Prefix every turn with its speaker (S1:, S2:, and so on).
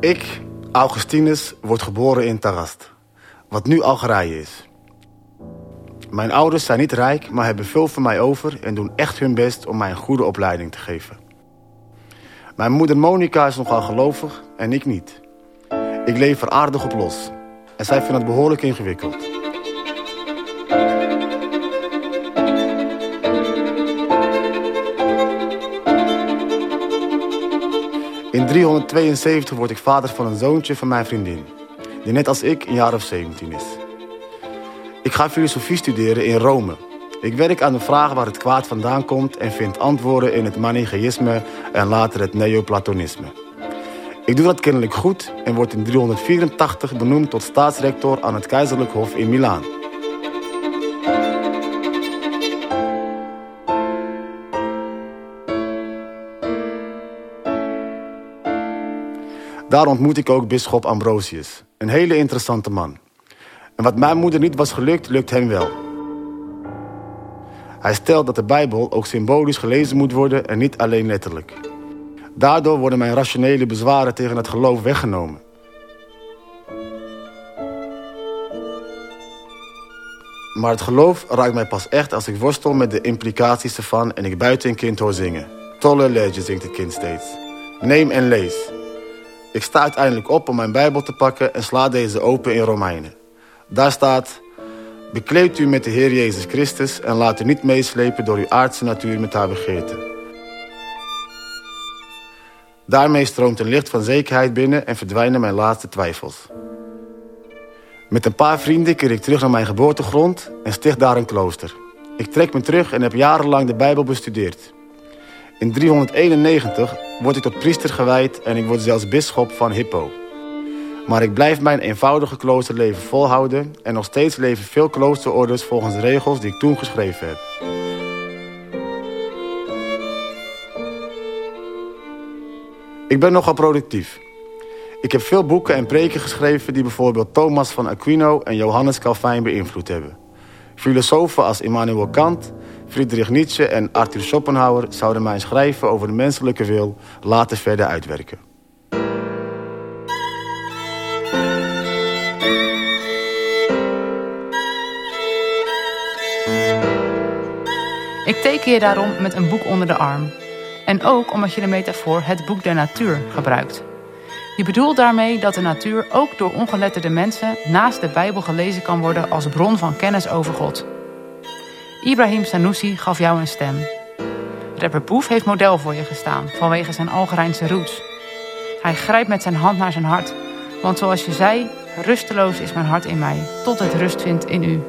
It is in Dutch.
S1: Ik, Augustinus, word geboren in Tarast, wat nu Algerije is. Mijn ouders zijn niet rijk, maar hebben veel van mij over en doen echt hun best om mij een goede opleiding te geven. Mijn moeder Monica is nogal gelovig en ik niet. Ik leef er aardig op los en zij vindt het behoorlijk ingewikkeld. In 372 word ik vader van een zoontje van mijn vriendin, die net als ik een jaar of 17 is. Ik ga filosofie studeren in Rome. Ik werk aan de vraag waar het kwaad vandaan komt en vind antwoorden in het Manichaïsme en later het Neoplatonisme. Ik doe dat kennelijk goed en word in 384 benoemd tot staatsrector aan het Keizerlijk Hof in Milaan. Daar ontmoet ik ook bisschop Ambrosius, een hele interessante man. En wat mijn moeder niet was gelukt, lukt hem wel. Hij stelt dat de Bijbel ook symbolisch gelezen moet worden en niet alleen letterlijk. Daardoor worden mijn rationele bezwaren tegen het geloof weggenomen. Maar het geloof raakt mij pas echt als ik worstel met de implicaties ervan en ik buiten een kind hoor zingen. Tolle legge zingt het kind steeds. Neem en lees. Ik sta uiteindelijk op om mijn Bijbel te pakken en sla deze open in Romeinen. Daar staat... Bekleed u met de Heer Jezus Christus en laat u niet meeslepen door uw aardse natuur met haar begeerte. Daarmee stroomt een licht van zekerheid binnen en verdwijnen mijn laatste twijfels. Met een paar vrienden keer ik terug naar mijn geboortegrond en sticht daar een klooster. Ik trek me terug en heb jarenlang de Bijbel bestudeerd. In 391 word ik tot priester gewijd en ik word zelfs bisschop van Hippo. Maar ik blijf mijn eenvoudige kloosterleven volhouden... en nog steeds leven veel kloosterorders volgens regels die ik toen geschreven heb. Ik ben nogal productief. Ik heb veel boeken en preken geschreven... die bijvoorbeeld Thomas van Aquino en Johannes Calvijn beïnvloed hebben. Filosofen als Immanuel Kant, Friedrich Nietzsche en Arthur Schopenhauer... zouden mijn schrijven over de menselijke wil later verder uitwerken.
S2: Ik teken je daarom met een boek onder de arm. En ook omdat je de metafoor het boek der natuur gebruikt. Je bedoelt daarmee dat de natuur ook door ongeletterde mensen naast de Bijbel gelezen kan worden als bron van kennis over God. Ibrahim Sanusi gaf jou een stem. Rapper Boef heeft model voor je gestaan vanwege zijn Algerijnse roots. Hij grijpt met zijn hand naar zijn hart, want zoals je zei, rusteloos is mijn hart in mij, tot het rust vindt in u.